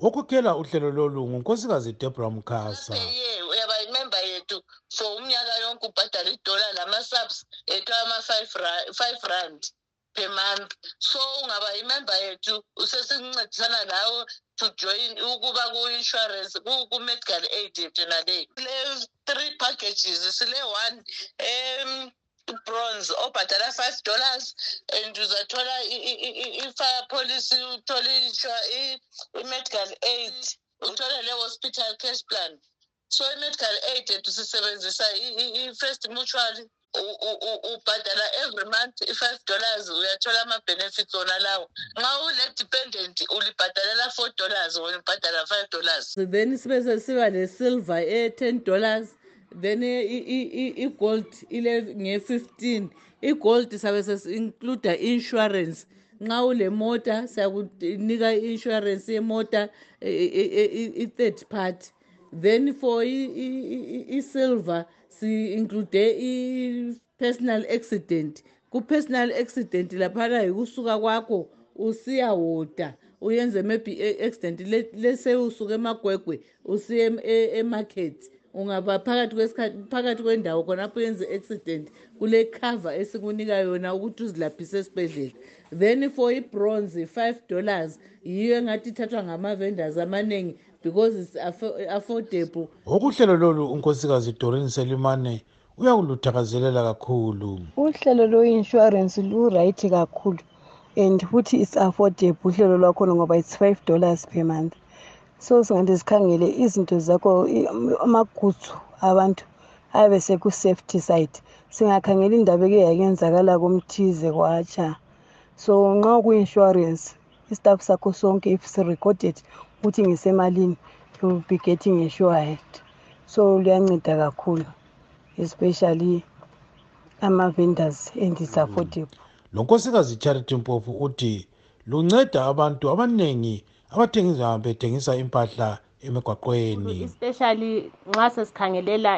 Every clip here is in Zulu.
okhokhela uhlelo lolu ngunkosikazi debra mkhasa. Ye uyaba imember yethu for umnyaka yonke ubhadala idola lama-subs ethu ama-five rand per month. So ungaba imember yethu usesincedisana nawe to join ukuba ku-insurance ku-medical aid yethu naleyo kule-three packages sile-one um bronze obhadala five dollars and uzathola i-fire policy uthole i-medical aid uthole le-hospital cash plan. So i-medical aid yethu sisebenzisa i-first mutual ubhadala every month i-five dollars uyathola ama-benefits ona lawo. Nxa ule-dependent ulibhadalela four dollars wena ubhadala five dollars. Then sibe sesiba le-silver e-ten dollars then i-gold ile nge-fifteen i-gold sabe sesi-includa i-insurance nxa ulemota siyakunika i-insurance yemota i-third party then for i-silver si-include i-personal accident. Ku-personal accident laphana yikusuka kwakho usiyawoda uyenze maybe i-accident lese usuke emagwegwe usiye emarket. Ungaba phakathi kwesikhathi phakathi kwendawo khonapho uyenze i-accident kule cover esikunika yona ukuthi uzilaphise esibhedlela. Then for ibronze five dollars yiyo engathi ithathwa ngama-vendors amaningi because it's affordable. Okuhlelo lolu unkosikazi dorin selimane uyakuluthakazelela kakhulu. Uhlelo lwe-insurance lu-right kakhulu and futhi it's affordable uhlelo lwakhona ngoba it's five dollars per month. So singathi sikhangele izinto zakho amagutsu abantu ayabe seku-safety side singakhangela indaba eke yakenzakala kumthize kwatsha. So nxa ku-insurance istaff sakho sonke if sirecorded ukuthi ngisemalini you'll be getting assured so luyanceda kakhulu especially ama-vendors and it's affordable lo nkosikazi charity mpofu uthi lunceda abantu abaningi abathengisa bethengisa impahla emigwaqweni especially nxa sesikhangelela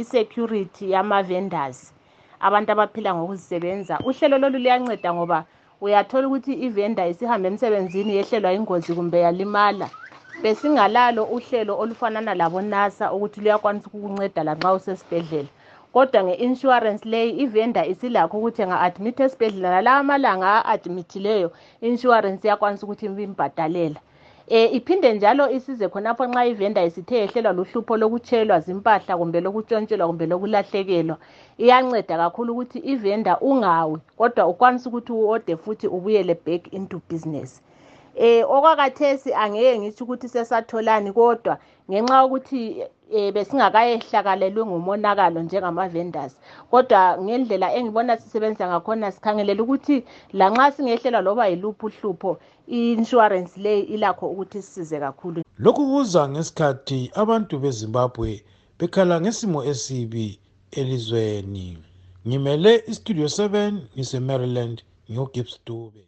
i-security yama-vendors abantu abaphila ngokuzisebenza. Uhlelo lolu luyanceda ngoba uyathola ukuthi ivenda isihambe emsebenzini yehlelwa ingozi kumbe yalimala. Besingalalo uhlelo olufanana labonasa ukuthi luyakwanisa ukukunceda lanxa usesibhedlela. Kodwa nge-insurance leyi ivenda isilakho ukuthi enga-admit esibhedlela. Nalawa amalanga a-admithileyo i-insurance iyakwanisa ukuthi imbhadalela um iphinde njalo isize khonapho nxa ivenda isithe yehlelwa luhlupho lokutshelwa zimpahla kumbe lokutshontshelwa kumbe lokulahlekelwa. Iyanceda kakhulu ukuthi ivenda ungawi kodwa ukwanisa ukuthi uode futhi ubuyele back into business. Eh okwakathesi angeke ngisho ukuthi sesatholani kodwa ngenxa yokuthi eh besingakayehlakalelwe ngumonakalo njengama-vendors. Kodwa ngendlela engibona sisebenza ngakhona sikhangelela ukuthi lanxa singehlelwa loba yiluphi uhlupho i-insurance leyi ilakho ukuthi sisize kakhulu. Lokhu kuza ngesikhathi abantu bezimbabwe bekhala ngesimo esibi elizweni. Ngimele istudio 7 ngise-maryland ngiyogibbs dube.